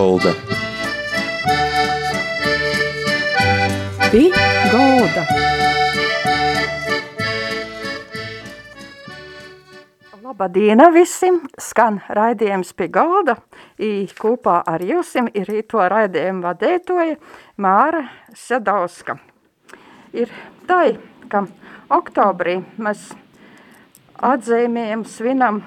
golda. Pie golda. Labdien visiem! Skan raidījums pie galda. I kopā ar jums ir to raidījumu vadētoja Māra Sadauska. Ir tā, ka oktobrī mēs atzīmējam, svinam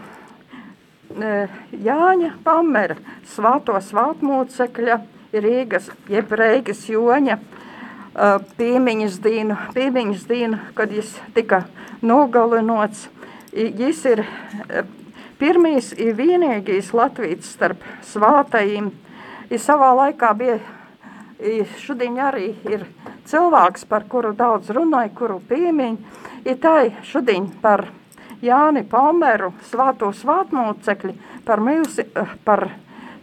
Jāņa Pamera svāto svātmūcekļa Rīgas, jeb Reigas Joņa piemiņas dienu, piemiņas dienu, kad viņš tika nogalinots. Viņš ir pirmīs ir vienīgais Latvijas starp svātajiem. I savā laikā bija, šodien arī ir cilvēks, par kuru daudz runāja, kuru piemiņ. Ir tā šodien par Jāni Palmeru svāto svātmūcekļi, par milsi, par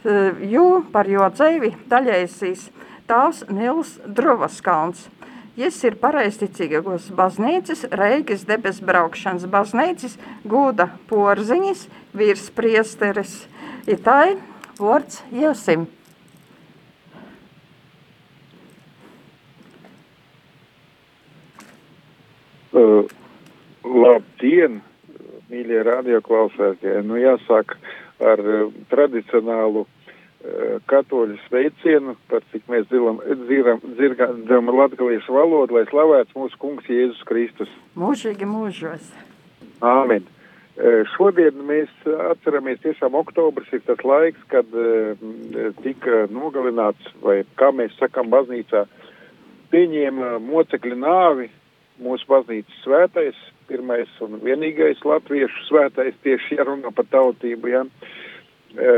jū, par jo dzēvi daļaisīs tās Nils Druvaskalns. Jis ir pareisticīgos baznīcas, Reigas debes braukšanas baznīcas, gūda porziņas, vīrs priesteris. Itai vārds Josim. Uh, labdien, mīļie radioklausētāji! Nu, jāsāk ar uh, tradicionālu uh, katoļu sveicienu, par cik mēs dzirdam, latgaliešu valodu, lai slavēts mūsu kungs Jēzus Kristus. Mūžīgi mūžos. Āmen. Uh, šodien mēs atceramies tiešām oktobris ir tas laiks, kad tika nogalināts, vai kā mēs sakam baznīcā, pieņēma mocekļu nāvi mūsu baznīcas svētais, pirmais un vienīgais latviešu svētais, tieši jārunā par tautību, ja. E,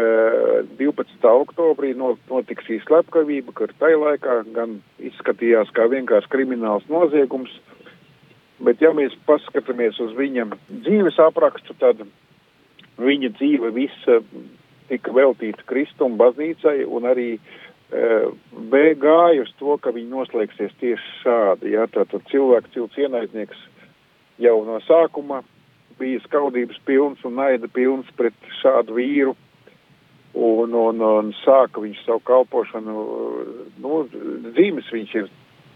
12. oktobrī notiks šī slepkavība, kur tai laikā gan izskatījās kā vienkārši krimināls noziegums, bet ja mēs paskatāmies uz viņa dzīves aprakstu, tad viņa dzīve visa tika veltīta Kristuma baznīcai un arī B gāja uz to, ka viņi noslēgsies tieši šādi. Ja? Tātad cilvēks, cilvēks ienaidnieks jau no sākuma bija skaudības pilns un naida pilns pret šādu vīru. Un, un, un sāka viņš savu kalpošanu, nu, dzīves viņš ir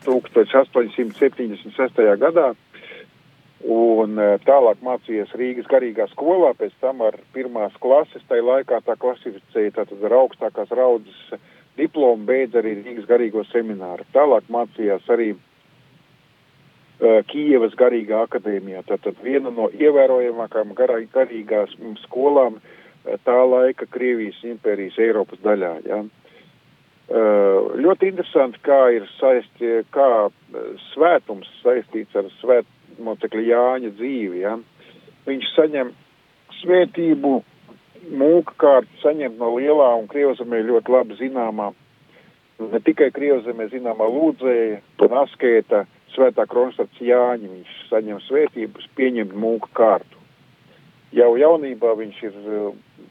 1876. gadā, un tālāk mācījies Rīgas garīgā skolā, pēc tam ar pirmās klases, tai laikā tā klasificēja tātad ar augstākās raudzes diplomu beidz arī Rīgas garīgo semināru. Tālāk mācījās arī uh, Kijevas garīgā akadēmijā. Tātad viena no ievērojamākām garīgās skolām uh, tā laika Krievijas impērijas Eiropas daļā. Ja. Uh, ļoti interesanti, kā ir saisti, kā svētums saistīts ar svētmocekļa Jāņa dzīvi. Ja. Viņš saņem svētību mūka kārta saņemt no lielā un Krievzemē ļoti labi zināmā, ne tikai Krievzemē zināmā lūdzēja un askēta svētā kronštats Jāņa, viņš saņem svētības pieņemt mūka kārtu. Jau jaunībā viņš ir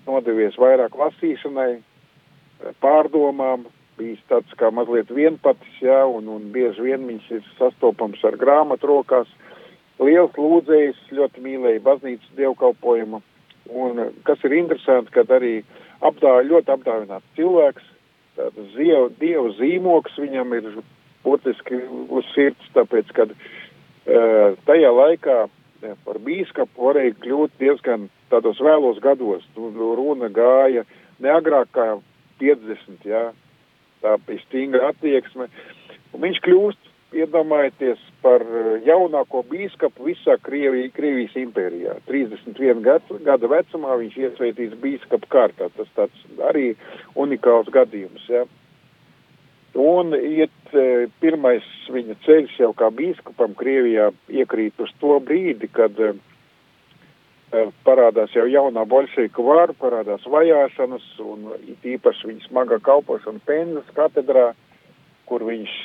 nodevies vairāk lasīšanai, pārdomām, bijis tāds kā mazliet vienpatis, jā, un, un bieži vien viņš ir sastopams ar grāmatu rokās. Liels lūdzējs, ļoti mīlēja baznīcas dievkalpojumu Un, kas ir interesanti, kad arī apdā, ļoti apdāvināts cilvēks, tāds dievu zīmoks viņam ir būtiski uz sirds, tāpēc, kad uh, tajā laikā ja, par bīskapu varēja kļūt diezgan tādos vēlos gados. Nu, runa gāja ne agrāk kā 50, jā, tā bija stingra attieksme. Un viņš kļūst iedomājieties par eh, jaunāko bīskapu visā Krievija, Krievijas impērijā. 31 gadu, gada vecumā viņš iesveitīs bīskapu kārtā. Tas tāds arī unikāls gadījums. Ja. Un iet eh, pirmais viņa ceļš jau kā bīskapam Krievijā iekrīt uz to brīdi, kad uh, parādās jau jaunā bolšeika vāra, parādās vajāšanas un it īpaši viņa smagā kalpošana Penzas katedrā, kur viņš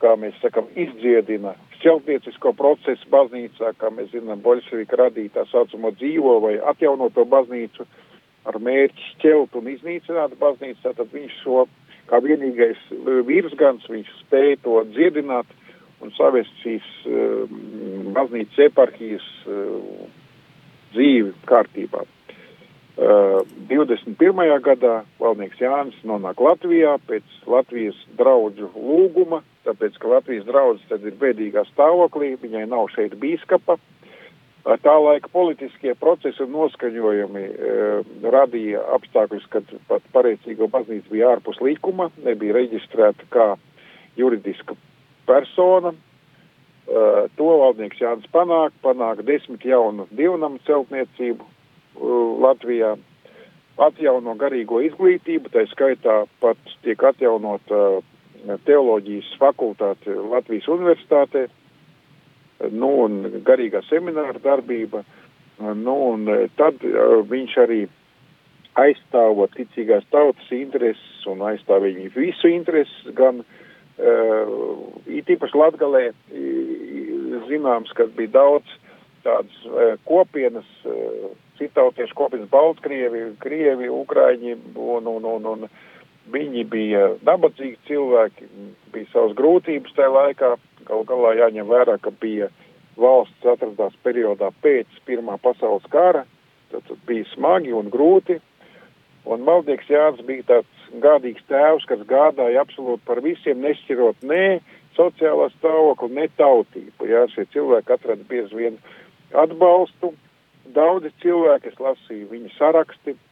kā mēs sakam, izdziedina šķeltniecisko procesu baznīcā, kā mēs zinām, Boļševika radītā saucamo dzīvo vai atjaunoto baznīcu ar mērķi šķelt un iznīcināt baznīcu, tad viņš šo kā vienīgais virsgans, viņš spēja to dziedināt un savest šīs um, baznīcas eparhijas uh, dzīvi kārtībā. Uh, 21. gadā valdnieks Jānis nonāk Latvijā pēc Latvijas draudžu lūguma, tāpēc, ka Latvijas draudzes tad ir bēdīgā stāvoklī, viņai nav šeit bīskapa. Uh, tā laika politiskie procesi un noskaņojumi uh, radīja apstākļus, kad pat pareicīgo baznīca bija ārpus likuma, nebija reģistrēta kā juridiska persona, Uh, to valdnieks Jānis panāk, panāk desmit jaunu divnamu celtniecību uh, Latvijā, atjauno garīgo izglītību, tā skaitā pat tiek atjaunot uh, teoloģijas fakultāte Latvijas universitātē, nu un garīgā semināra darbība, nu un tad viņš arī aizstāvot ticīgās tautas intereses un aizstāv viņu visu intereses, gan uh, īpaši Latgalē zināms, ka bija daudz tādas uh, kopienas, uh, citautiešu kopienas Baltkrievi, Krievi, Ukraiņi, un, un, un, un viņi bija nabadzīgi cilvēki, bija savas grūtības tajā laikā, gal galā jāņem vērā, ka bija valsts atradās periodā pēc Pirmā pasaules kara, tad, tad bija smagi un grūti, un Maldīgs Jānis bija tāds gādīgs tēvs, kas gādāja absolūti par visiem, nešķirot ne sociālā stāvokli, ne tautību. Jā, šie cilvēki atrada bieži vien atbalstu. Daudzi cilvēki, es lasīju viņa saraksti, uh,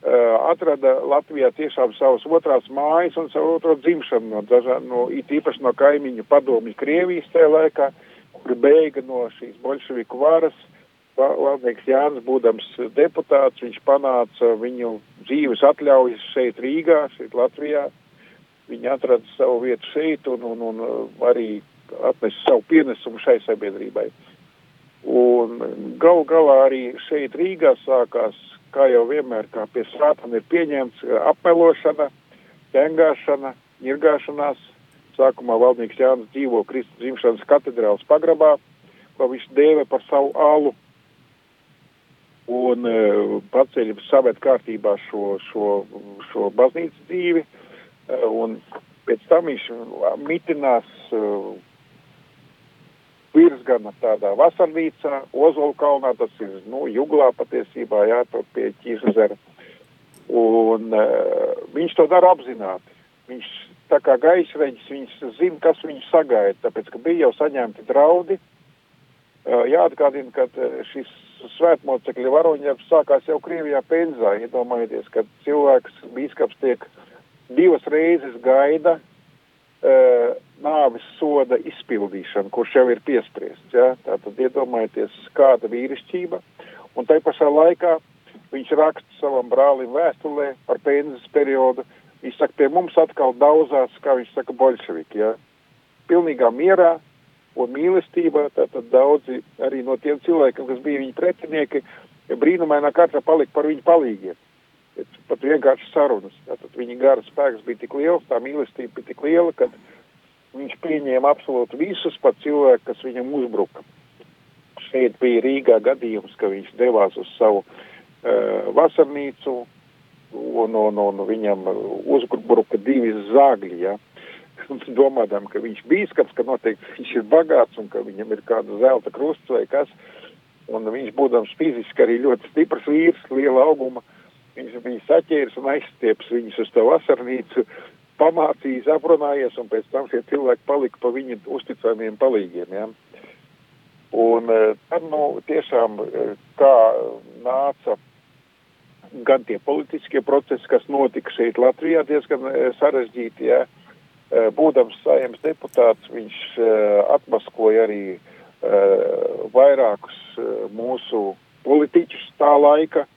atrada Latvijā tiešām savas otrās mājas un savu otro dzimšanu no, dažā, no it īpaši no kaimiņu padomju Krievijas tajā laikā, kuri beiga no šīs bolševiku varas. Valdnieks Jānis, būdams deputāts, viņš panāca viņu dzīves atļaujas šeit Rīgā, šeit Latvijā. Viņi atrada savu vietu šeit un, un, un uh, arī atnesa savu pienesumu šai sabiedrībai. Un gal galā arī šeit Rīgā sākās, kā jau vienmēr, kā pie sātana ir pieņemts, uh, apmelošana, ķengāšana, ņirgāšanās. Sākumā valdnieks Jānis dzīvo Kristus dzimšanas katedrāls pagrabā, ko viņš dēvē par savu alu un uh, paceļ savet kārtībā šo, šo, šo baznīcas dzīvi, uh, un pēc tam viņš mitinās virsgana tādā vasarnīcā, Ozolu kalnā, tas ir, nu, juglā patiesībā, jā, tur pie Ķīzezera, un uh, viņš to dara apzināti. Viņš tā kā gaisreģis, viņš zina, kas viņu sagaida, tāpēc, ka bija jau saņemti draudi, uh, jāatgādina, ka šis svētmocekļu varoņdarbs sākās jau Krievijā Penzā. Iedomājieties, ka cilvēks, bīskaps tiek divas reizes gaida uh, nāvis soda izpildīšanu, kurš jau ir piespriests. Ja? Tātad iedomājieties, kāda vīrišķība. Un tai pašā laikā viņš raksta savam brālim vēstulē par Penzas periodu. Viņš saka, pie mums atkal daudzās, kā viņš saka, bolševiki. Ja? Pilnīgā mierā, un mīlestībā, tātad daudzi arī no tiem cilvēkiem, kas bija viņa pretinieki, brīnumainā kārtā palika par viņu palīgiem. Pat vienkārši sarunas. Tātad viņa gara spēks bija tik liels, tā mīlestība bija tik liela, ka viņš pieņēma absolūti visus pat cilvēku, kas viņam uzbruka. Šeit bija Rīgā gadījums, ka viņš devās uz savu uh, vasarnīcu un, un, un viņam uzbruka divi zāgļi, ja, domādām, ka viņš bīskaps, ka noteikti viņš ir bagāts un ka viņam ir kāda zelta krusts vai kas. Un viņš, būdams fiziski arī ļoti stiprs vīrs, liela auguma, viņš bija saķēris un aizstieps viņus uz to vasarnīcu, pamācījis, aprunājies, un pēc tam šie cilvēki palika pa viņu uzticamiem palīgiem. Ja? Un eh, tad, nu, tiešām, eh, kā nāca gan tie politiskie procesi, kas notika šeit Latvijā, diezgan eh, sarežģīti, ja? Būdams saimnes deputāts, viņš atmaskoja arī vairākus mūsu politiķus tā laika,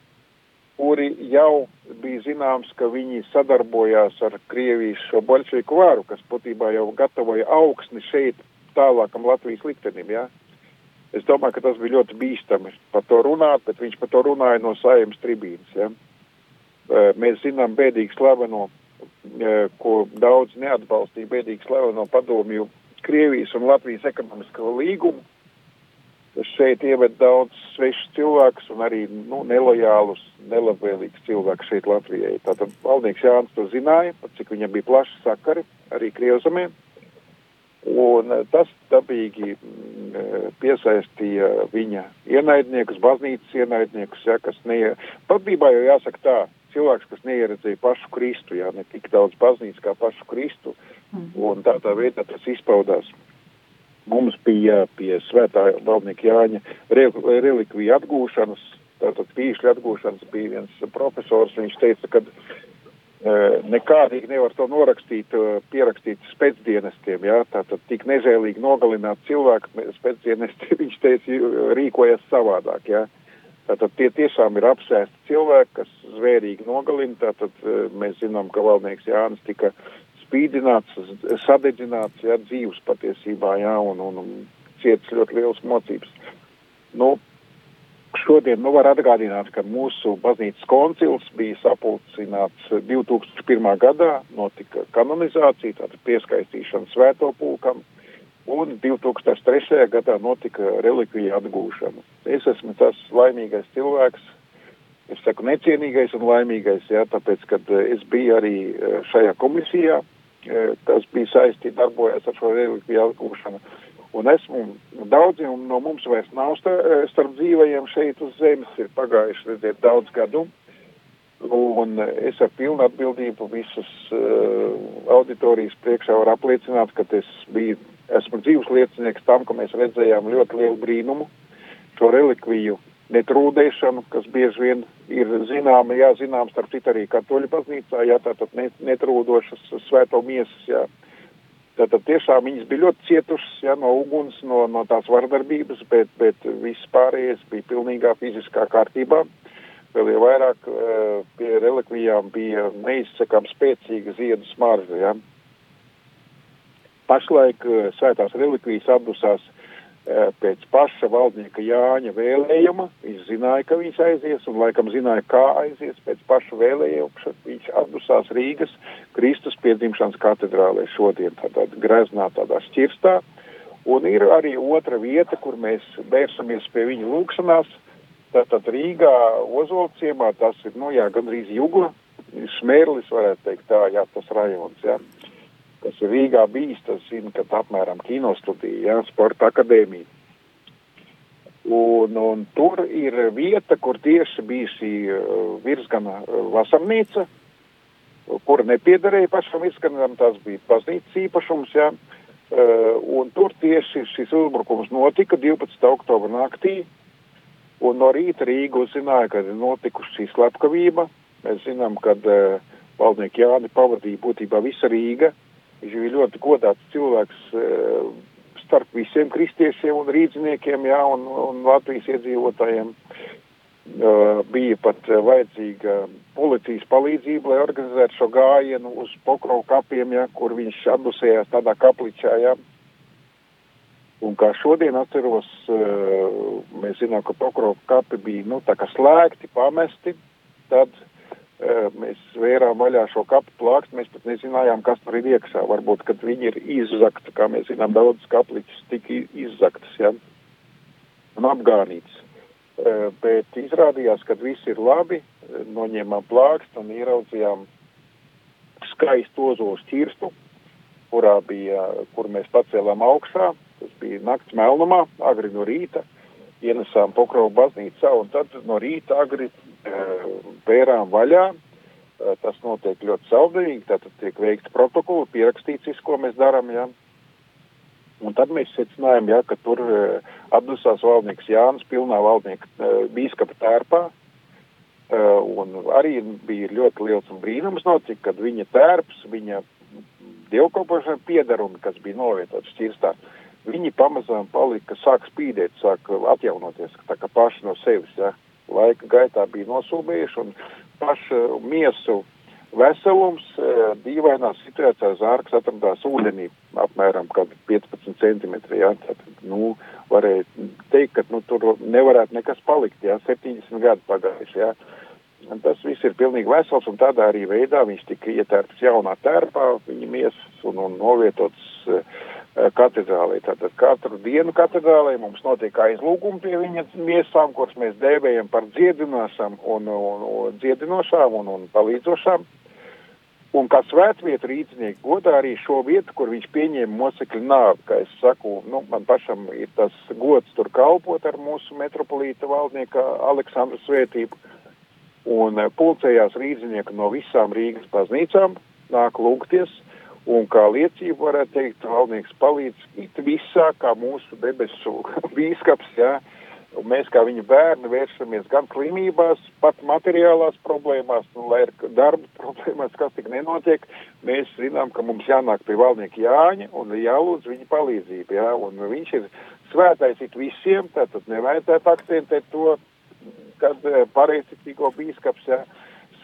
kuri jau bija zināms, ka viņi sadarbojās ar Krievijas šo bolševiku varu, kas būtībā jau gatavoja augsni šeit tālākam Latvijas liktenim. Ja? Es domāju, ka tas bija ļoti bīstami par to runāt, bet viņš par to runāja no saimnes tribīnas. Ja? Mēs zinām bēdīgi slaveno ko daudz neatbalstīja bēdīgi slaveno padomju Krievijas un Latvijas ekonomisko līgumu. Šeit ieved daudz svešus cilvēkus un arī nu, nelojālus, nelabvēlīgus cilvēkus šeit Latvijai. Tātad valdnieks Jānis to zināja, cik viņam bija plaši sakari arī Krievzemē. Un tas dabīgi piesaistīja viņa ienaidniekus, baznīcas ienaidniekus, ja, kas ne, patībā jau jāsaka tā, cilvēks, kas neieredzēja pašu Kristu, jā, ne tik daudz baznīcas kā pašu Kristu, mm. un tādā veidā tas izpaudās. Mums bija pie svētā valdnieka Jāņa relikvija atgūšanas, tātad pīšļu atgūšanas bija viens profesors, viņš teica, ka nekādīgi nevar to norakstīt, pierakstīt spēcdienestiem, jā, tātad tik nežēlīgi nogalināt cilvēku spēcdienesti, viņš teica, rīkojas savādāk, jā. Tātad tie tiešām ir apsēsti cilvēki, kas zvērīgi nogalina, tātad mēs zinām, ka valdnieks Jānis tika spīdināts, sadedzināts, jā, dzīves patiesībā, jā, un, un, un cietas ļoti liels mocības. Nu, Šodien nu, var atgādināt, ka mūsu baznīcas koncils bija sapulcināts 2001. gadā, notika kanonizācija, tātad pieskaistīšana svēto pulkam, un 2003. gadā notika relikvija atgūšana. Es esmu tas laimīgais cilvēks, es saku necienīgais un laimīgais, jā, tāpēc, kad es biju arī eh, šajā komisijā, eh, kas bija saistīta, darbojas ar šo relikviju atgūšanu Un esmu daudzi no mums vairs nav starp dzīvajiem šeit uz zemes, ir pagājuši, redziet, daudz gadu. Un es ar pilnu atbildību visas uh, auditorijas priekšā varu apliecināt, ka es biju, esmu dzīves liecinieks tam, ka mēs redzējām ļoti lielu brīnumu, šo relikviju netrūdēšanu, kas bieži vien ir zināma, jā, zinām, starp citu arī katoļu baznīcā, jā, tātad netrūdošas svēto miesas, jā. Tātad tiešām viņas bija ļoti cietušas ja, no uguns, no, no tās vardarbības, bet, bet viss pārējais bija pilnīgā fiziskā kārtībā. Vēl jau vairāk uh, pie relikvijām bija neizsakām spēcīga ziedu smarža. Ja. Pašlaik uh, svētās relikvijas atdusās Eh, pēc paša valdnieka Jāņa vēlējuma. Viņš zināja, ka viņš aizies, un laikam zināja, kā aizies pēc paša vēlējuma. Viņš atdusās Rīgas Kristus piedzimšanas katedrālē šodien, tādā greznā, tādā šķirstā. Un ir arī otra vieta, kur mēs vērsamies pie viņa lūkšanās. Tātad Rīgā, Ozolciemā, tas ir, nu jā, gandrīz jugla, smērlis, varētu teikt tā, jā, tas rajons, jā kas ir Rīgā bijis, tas zina, ka apmēram kinostudija, jā, sporta akadēmija. Un, un tur ir vieta, kur tieši bija šī uh, virsgana uh, vasarnīca, kura nepiederēja pašam virsganam, tas bija baznīcas īpašums, jā. Uh, un tur tieši šis uzbrukums notika 12. oktobra naktī, un no rīta Rīga uzzināja, ka ir notikusi šī slepkavība. Mēs zinām, ka uh, valdnieki Jāni pavadīja būtībā visa Rīga, Viņš bija ļoti godāts cilvēks eh, starp visiem kristiešiem un rīdziniekiem, jā, un, un Latvijas iedzīvotājiem. Uh, bija pat uh, vajadzīga policijas palīdzība, lai organizētu šo gājienu uz Pokrovu kapiem, ja, kur viņš atdusējās tādā kapličā. Ja. Un kā šodien atceros, mēs zinām, ka Pokrovu kapi bija nu, tā kā slēgti, pamesti. Tad mēs vērām vaļā šo kapu plākstu, mēs pat nezinājām, kas tur ir iekšā. Varbūt, kad viņi ir izzakti, kā mēs zinām, daudz kapliķus tika izzaktas, ja, un apgānīts. Bet izrādījās, ka viss ir labi, noņēmām plākstu un ieraudzījām skaistu ozolu šķirstu, kurā bija, kur mēs pacēlām augšā, tas bija nakts melnumā, agri no rīta, ienesām pokrovu baznīcā un tad no rīta agri vērām vaļā. Tas notiek ļoti saudīgi, tātad tiek veikts protokoli, pierakstīts viss, ko mēs darām, jā. Un tad mēs secinājām, jā, ka tur atdusās valdnieks Jānis pilnā valdnieka bīskapa tērpā, un arī bija ļoti liels brīnums notika, kad viņa tērps, viņa dievkalpošana piedarumi, kas bija novietots šķirstā, viņi pamazām palika, sāk spīdēt, sāk atjaunoties, tā kā paši no sevis. Ja laika gaitā bija nosūbējuši un pašu miesu veselums dīvainā situācijā zārks atradās ūdenī apmēram 15 centimetri, jā, tad, nu, varēja teikt, ka, nu, tur nevarētu nekas palikt, jā, 70 gadu pagājuši, jā. Un tas viss ir pilnīgi vesels un tādā arī veidā viņš tika ietērpts jaunā tērpā, viņa miesas un, un novietots uh, Eh, katedrālē. Tātad katru dienu katedrālē mums notiek aizlūgumi pie viņa miesām, kuras mēs dēvējam par dziedinošām un, un, un, dziedinošām un, un palīdzošām. Un kā svētvieta rīznieki godā arī šo vietu, kur viņš pieņēma mocekļu nāvi, kā es saku, nu, man pašam ir tas gods tur kalpot ar mūsu metropolīta valdnieka Aleksandru svētību. Un eh, pulcējās rīznieki no visām Rīgas baznīcām, nāk lūgties, un kā liecību varētu teikt, valdnieks palīdz it visā, kā mūsu debesu bīskaps, jā, Un mēs kā viņa bērni vēršamies gan slimībās, pat materiālās problēmās, nu, lai ar darba problēmās kas tik nenotiek. Mēs zinām, ka mums jānāk pie valdnieka Jāņa un jālūdz viņa palīdzību. Jā, un viņš ir svētais it visiem, tātad nevajadzētu akcentēt to, kad eh, pareizticīgo bīskaps, jā,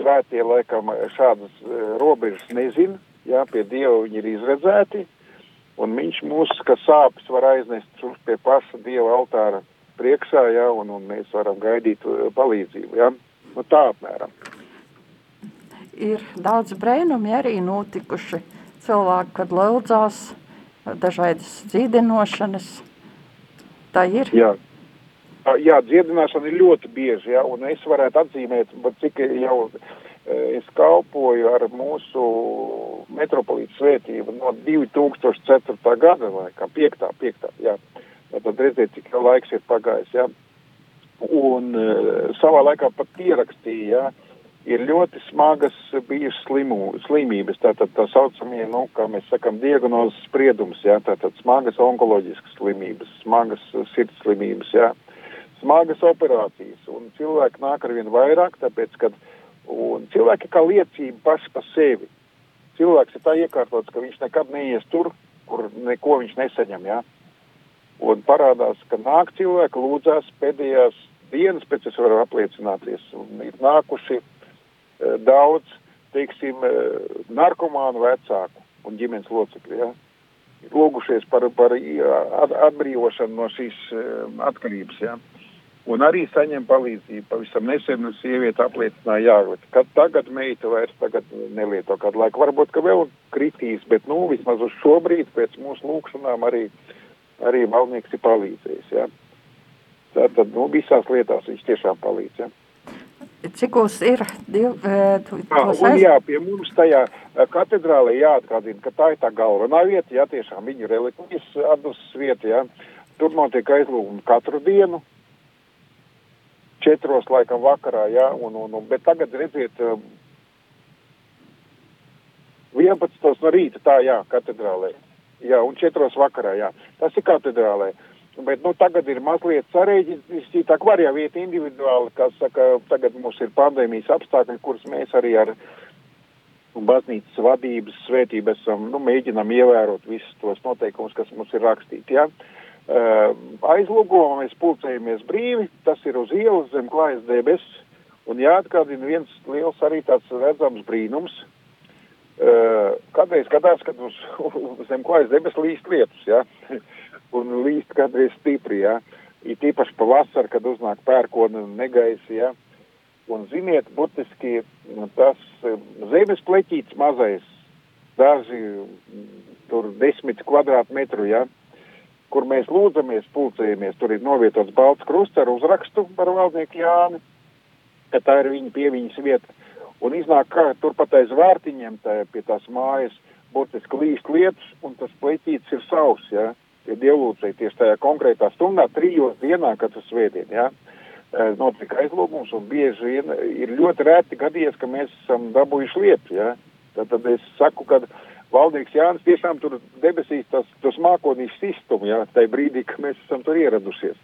svētie laikam šādas uh, robežas nezina, jā, pie Dieva viņi ir izredzēti, un viņš mūs, ka sāpes var aiznest pie paša Dieva altāra priekšā, ja, un, un mēs varam gaidīt uh, palīdzību. Ja. Nu, tā apmēram. Ir daudz brēnumi arī notikuši. Cilvēki, kad lūdzās, dažādas dzīdinošanas. Tā ir. Jā. Jā, dziedināšana ir ļoti bieži, ja, un es varētu atzīmēt, cik jau es kalpoju ar mūsu metropolītu svētību no 2004. gada, vai kā 5. 5. jā. Tad redziet, cik jau laiks ir pagājis. Ja? Un uh, savā laikā pat pierakstīja, ja? ir ļoti smagas bijušas slimu, slimības, tātad tā saucamie, nu, kā mēs sakam, diagnozes spriedums, ja? tātad smagas onkoloģiskas slimības, smagas sirds slimības, ja? smagas operācijas. Un cilvēki nāk ar vien vairāk, tāpēc, kad cilvēki kā liecība paši pa sevi. Cilvēks ir tā iekārtots, ka viņš nekad neies tur, kur neko viņš nesaņem. Ja? Un parādās, ka nāk cilvēki lūdzās pēdējās dienas, pēc es varu apliecināties, un ir nākuši uh, daudz, teiksim, uh, narkomānu vecāku un ģimenes locekļu, ja? lūgušies par, par at, atbrīvošanu no šīs uh, atkarības, ja? Un arī saņem palīdzību. Pavisam nesen sieviete apliecināja, jā, ka tagad meita vairs tagad nelieto kādu laiku. Varbūt, ka vēl kritīs, bet, nu, vismaz uz šo brīdi pēc mūsu lūkšanām arī arī valdnieks ir palīdzējis. Ja? Tātad nu, visās lietās viņš tiešām palīdz. Ja? Cikos ir div, tu, jā, un jā, pie mums tajā katedrālē jāatgādina, ka tā ir tā galvenā vieta, jā, tiešām viņa relikvijas atdusas vieta, jā. Tur notiek aizlūgumi katru dienu, četros laikam vakarā, jā, un, un, un bet tagad redziet, 11. no rīta, tā jā, katedrālē jā, un četros vakarā, jā. Tas ir katedrālē. Bet, nu, tagad ir mazliet sarežģītāk, var jau iet individuāli, kā saka, tagad mums ir pandēmijas apstākļi, kurus mēs arī ar baznīcas vadības svētību esam, nu, mēģinam ievērot visus tos noteikumus, kas mums ir rakstīti, jā. Uh, aizlūgumā mēs pulcējamies brīvi, tas ir uz ielas zem klājas debes, un jāatgādina viens liels arī tāds redzams brīnums, Uh, kādreiz skatās, kad uz, uz zem klājas debes līst lietus, ja? un līst kādreiz stipri, ja? it īpaši pavasar, kad uznāk pērkona negaisi, ja? un ziniet, būtiski tas zemes pleķīts mazais, daži tur desmit kvadrātmetru, ja? Kur mēs lūdzamies, pulcējamies, tur ir novietots balts krusts ar uzrakstu par valdnieku Jāni, ka tā ir viņa pieviņas vieta. Un iznāk, ka turpat aiz vārtiņiem tā, pie tās mājas burtiski līst lietus, un tas pleķītis ir savs, ja, tie dievlūcēji tieši tajā konkrētā stundā, trijos dienā, kad tas svētdien, ja, e, notika aizlūgums, un bieži vien ir ļoti rēti gadījies, ka mēs esam dabūjuši lietu, ja, tad, tad es saku, ka valdnieks Jānis tiešām tur debesīs tas, tas mākonīs sistumu, ja, tai brīdī, ka mēs esam tur ieradušies.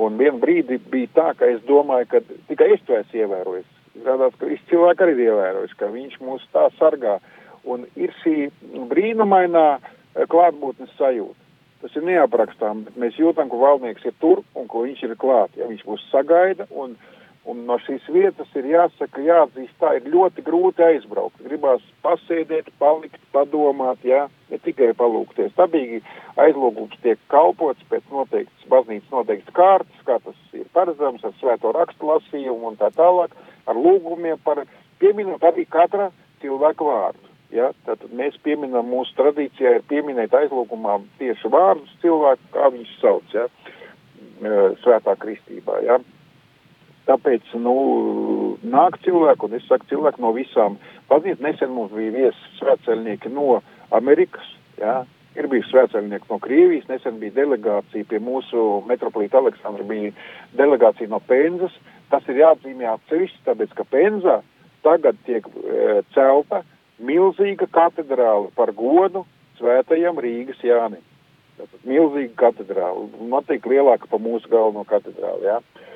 Un vien brīdi bija tā, ka es domāju, ka tikai es to esmu ievērojis izrādās, ka visi cilvēki arī ir ievērojuši, ka viņš mūs tā sargā. Un ir šī brīnumainā eh, klātbūtnes sajūta. Tas ir neaprakstām, bet mēs jūtam, ka valdnieks ir tur un ka viņš ir klāt. Ja viņš mūs sagaida un, un no šīs vietas ir jāsaka, jāatzīst, tā ir ļoti grūti aizbraukt. Gribās pasēdēt, palikt, padomāt, jā, ne tikai palūkties. Dabīgi aizlūgums tiek kalpots pēc noteikts baznīcas noteikts kārtas, kā tas ir paredzams ar svēto rakstu lasījumu un tā tālāk ar lūgumiem par pieminot arī katra cilvēka vārdu. Ja? Tātad mēs pieminam, mūsu tradīcijā ir pieminēt aizlūgumā tieši vārdus cilvēku, kā viņš sauc, ja? svētā kristībā. Ja? Tāpēc, nu, nāk cilvēki, un es saku cilvēki no visām. Paziet, nesen mums bija viesi svētceļnieki no Amerikas, jā, ir bijuši svētceļnieki no Krievijas, nesen bija delegācija pie mūsu metropolīta Aleksandra, bija delegācija no Penzas. Tas ir jāatzīmē atsevišķi, tāpēc, ka Penzā tagad tiek e, celta milzīga katedrāle par godu svētajam Rīgas Jānim. Tātad milzīga katedrāle, noteikti lielāka par mūsu galveno katedrāli, jā. Ja?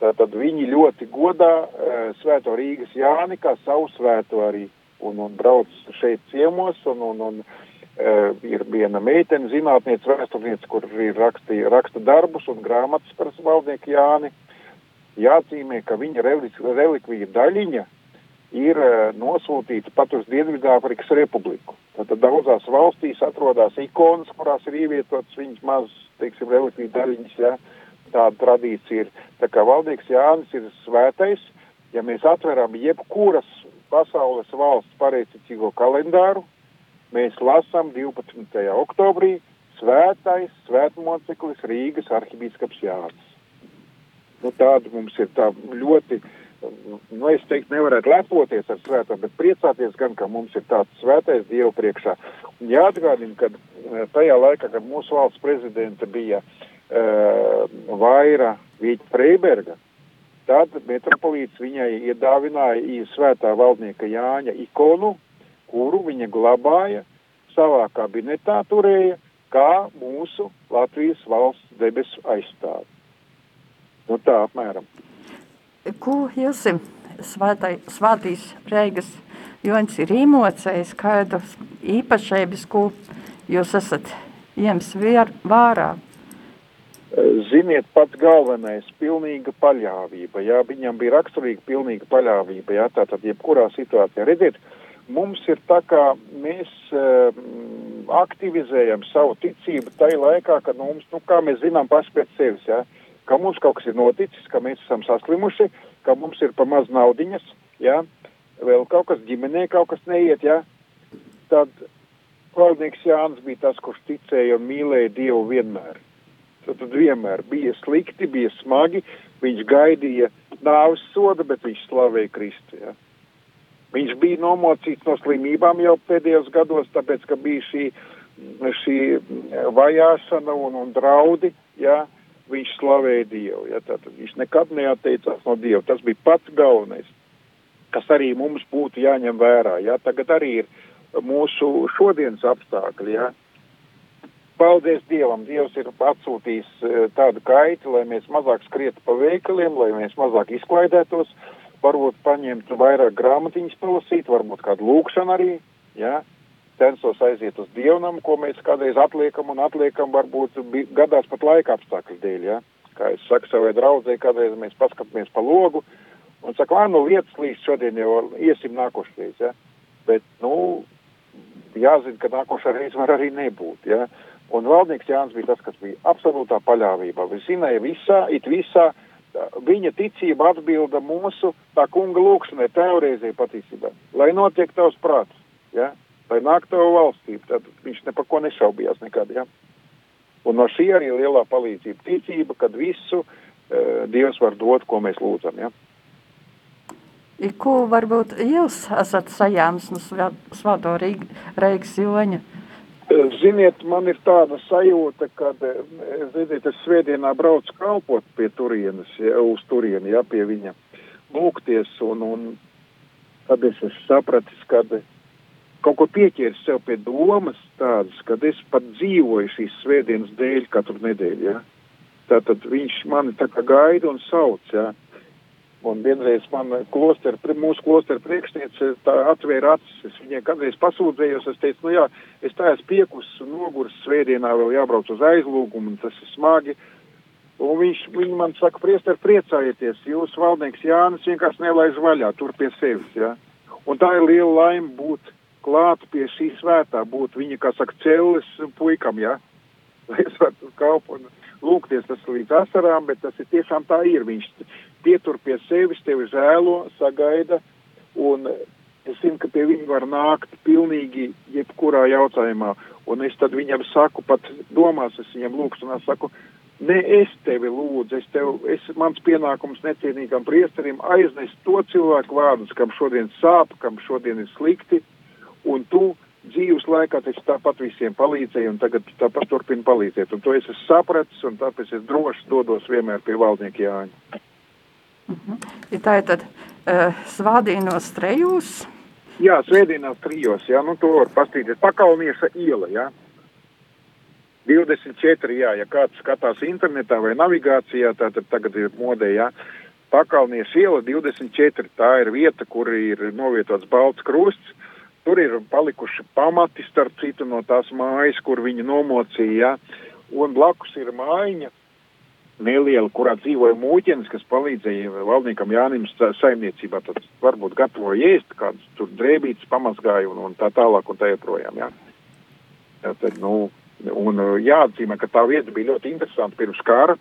Tātad viņi ļoti godā e, svēto Rīgas Jāni kā savu svēto arī un, un brauc šeit ciemos un, un, un e, ir viena meitene, zinātniece, vēsturniece, kur ir raksti, raksta darbus un grāmatas par valdnieku Jāni. Jāatzīmē, ka viņa relik, relikvija daļiņa ir e, nosūtīta pat uz Dienvidāfrikas republiku. Tātad daudzās valstīs atrodas ikonas, kurās ir ievietotas viņas mazas, teiksim, relikvija daļiņas. Ja? Tāda tradīcija ir. Tā kā valdīgs Jānis ir svētais, ja mēs atveram jebkuras pasaules valsts pareizticīgo kalendāru, mēs lasām 12. oktobrī svētais svētmoceklis Rīgas arhibīskaps Jānis. Nu, tāda mums ir tā ļoti, nu, es teiktu, nevarētu lepoties ar svēto, bet priecāties gan, ka mums ir tāds svētais Dievu priekšā. Un jāatgādina, ka eh, tajā laikā, kad mūsu valsts prezidenta bija uh, Vaira Vīķa Freiberga, tad metropolīts viņai iedāvināja svētā valdnieka Jāņa ikonu, kuru viņa glabāja savā kabinetā turēja kā mūsu Latvijas valsts debesu aizstāvi. Nu tā apmēram. Ko jūs svētīs Reigas Joņs ir īmocējis, kādas īpašības, ko jūs esat jiems vārā? Ziniet, pats galvenais - pilnīga paļāvība. Jā, viņam bija raksturīga pilnīga paļāvība. Jā, tātad jebkurā situācijā. Redziet, mums ir tā kā mēs um, aktivizējam savu ticību tajā laikā, kad nu, mums, nu, kā mēs zinām paši pēc sevis, jā, ka mums kaut kas ir noticis, ka mēs esam saslimuši, ka mums ir pa maz naudiņas, jā, vēl kaut kas ģimenē, kaut kas neiet, jā. Tad valdnieks Jānis bija tas, kurš ticēja un mīlēja Dievu vienmēr tad, vienmēr bija slikti, bija smagi. Viņš gaidīja nāves sodu, bet viņš slavēja Kristu. Ja. Viņš bija nomocīts no slimībām jau pēdējos gados, tāpēc, ka bija šī, šī vajāšana un, un draudi. Ja. Viņš slavēja Dievu. Ja. Tātad viņš nekad neatteicās no Dieva. Tas bija pats galvenais, kas arī mums būtu jāņem vērā. Ja. Tagad arī ir mūsu šodienas apstākļi. Ja paldies Dievam, Dievs ir atsūtījis e, tādu kaiti, lai mēs mazāk skrietu pa veikaliem, lai mēs mazāk izklaidētos, varbūt paņemtu vairāk grāmatiņas palasīt, varbūt kādu lūkšanu arī, jā, censos aiziet uz dievnam, ko mēs kādreiz atliekam un atliekam, varbūt gadās pat laika apstākļu dēļ, jā. Kā es saku savai draudzē, kādreiz mēs paskatāmies pa logu un saka, lai nu lietas līdz šodien jau iesim nākošreiz, jā. Bet, nu, jāzina, ka nākošā reize var arī nebūt, jā. Un valdnieks Jānis bija tas, kas bija absolūtā paļāvībā. Viņš zināja visā, it visā. Viņa ticība atbilda mūsu tā kunga lūkšanai, teorēzē patiesībā. Lai notiek tavs prāts, ja? lai nāk tava valstība, tad viņš ne par ko nešaubījās nekad. Ja? Un no šī arī lielā palīdzība ticība, kad visu uh, Dievs var dot, ko mēs lūdzam. Ja? Ko varbūt jūs esat sajāms no Svēto Reigas Joņa? Ziniet, man ir tāda sajūta, ka, ziniet, es svētdienā braucu kalpot pie turienes, ja, uz turieni, ja, pie viņa lūgties, un, un tad es esmu sapratis, ka kaut ko pieķēris sev pie domas tādas, kad es pat dzīvoju šīs svētdienas dēļ katru nedēļu, ja. Tātad viņš mani tā kā gaida un sauc, ja. Un vienreiz man kloster, mūsu klostera priekšniece atvēra acis. Es viņai kādreiz pasūdzējos, es teicu, nu jā, es tā esmu piekus un nogurs svētdienā vēl jābrauc uz aizlūgumu, un tas ir smagi. Un viņš, viņi man saka, priester, priecājieties, jūs valdnieks Jānis vienkārši nelaiž vaļā tur pie sevis, jā. Ja? Un tā ir liela laime būt klāt pie šī svētā, būt viņa, kā saka, cēlis puikam, jā. Ja? Lai es varu kalpot un lūgties tas līdz asarām, bet tas ir tiešām tā ir. Viņš pietur pie sevis, tevi žēlo, sagaida, un es zinu, ka pie viņa var nākt pilnīgi jebkurā jautājumā, un es tad viņam saku, pat domās es viņam lūkšanā saku, Ne es tevi lūdzu, es tev, es, mans pienākums necienīgam priesterim aiznest to cilvēku vārdus, kam šodien sāp, kam šodien ir slikti, un tu dzīves laikā taču tāpat visiem palīdzēji, un tagad tāpat turpini palīdzēt. Un to es esmu sapratis, un tāpēc es droši dodos vienmēr pie valdnieka Jāņa. -hmm. Ja tā ir tad uh, svādīnos trejos? Jā, svētdienās trijos, jā, nu to var pastīties. Pakalnieša iela, jā. 24, jā, ja kāds skatās internetā vai navigācijā, tā tad tagad ir modē, jā. Pakalnies iela 24, tā ir vieta, kur ir novietots balts krusts. Tur ir palikuši pamati, starp citu, no tās mājas, kur viņi nomocīja. Un blakus ir mājiņa, neliela, kurā dzīvoja mūķenis, kas palīdzēja valdniekam Jānim saimniecībā. Tad varbūt gatavoja ēst, kādas tur drēbītas pamazgāja un, un tā tālāk un tā joprojām. Jā. Tātad, nu, Un uh, jāatzīmē, ka tā vieta bija ļoti interesanta pirms kara.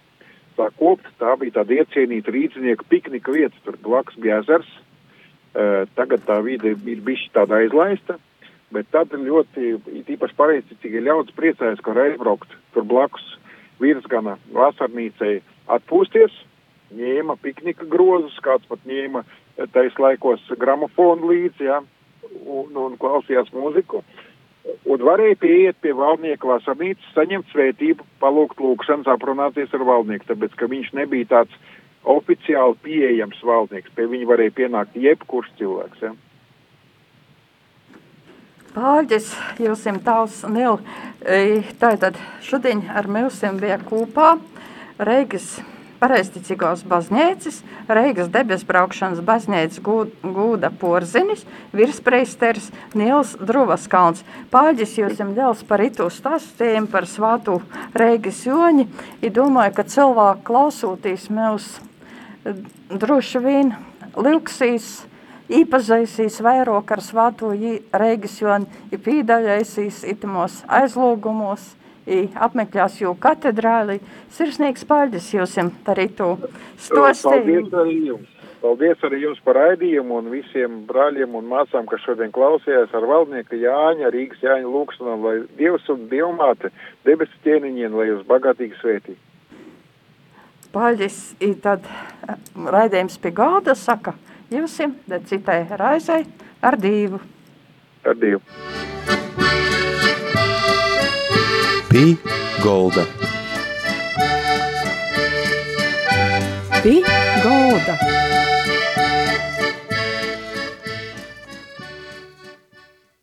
Tā kopta, tā bija tāda iecienīta rīznieku piknika vieta, tur blakus bija ezers. Uh, tagad tā vide ir bijusi tāda aizlaista, bet tad ļoti īpaši pareizticīgi ļauts priecājas, ka var aizbraukt tur blakus virsgana vasarnīcei atpūsties, ņēma piknika grozus, kāds pat ņēma tais laikos gramofonu līdzi, ja, un, un klausījās mūziku. Un varēja pieiet pie valdnieka vasarnīcas, saņemt svētību, palūgt lūkšanas, aprunāties ar valdnieku, tāpēc, ka viņš nebija tāds oficiāli pieejams valdnieks, pie viņa varēja pienākt jebkurš cilvēks. Ja? Pāģis, jūs esat tavs nil, tātad šodien ar mums bija kopā Reigas pareizticīgos baznīcas, Reigas debesbraukšanas baznīcas gūda porzinis, virspreisters Nils Druvaskalns. Pāģis jūs jums ļaus par itu stāstījumu par svātu Reigas joņi, i domāju, ka cilvēki klausūtīs mūs e, droši vien liuksīs, īpazaisīs vairāk ar svāto Reigas joni, i pīdaļaisīs itimos aizlūgumos, apmeklējās jū katedrāli. Sirsnīgs paldies jums par itu stostījumu. Paldies arī jums. Paldies arī jums par raidījumu un visiem brāļiem un māsām, kas šodien klausījās ar valdnieku Jāņa, Rīgas Jāņa lūkšanām, lai Dievs un Dievmāte debesu ķēniņiem, lai jūs bagātīgi svētī. Paldies, tad raidījums pie gāda saka jums, citai raizai ar divu. Ar divu. Pī Golda. Pī Golda.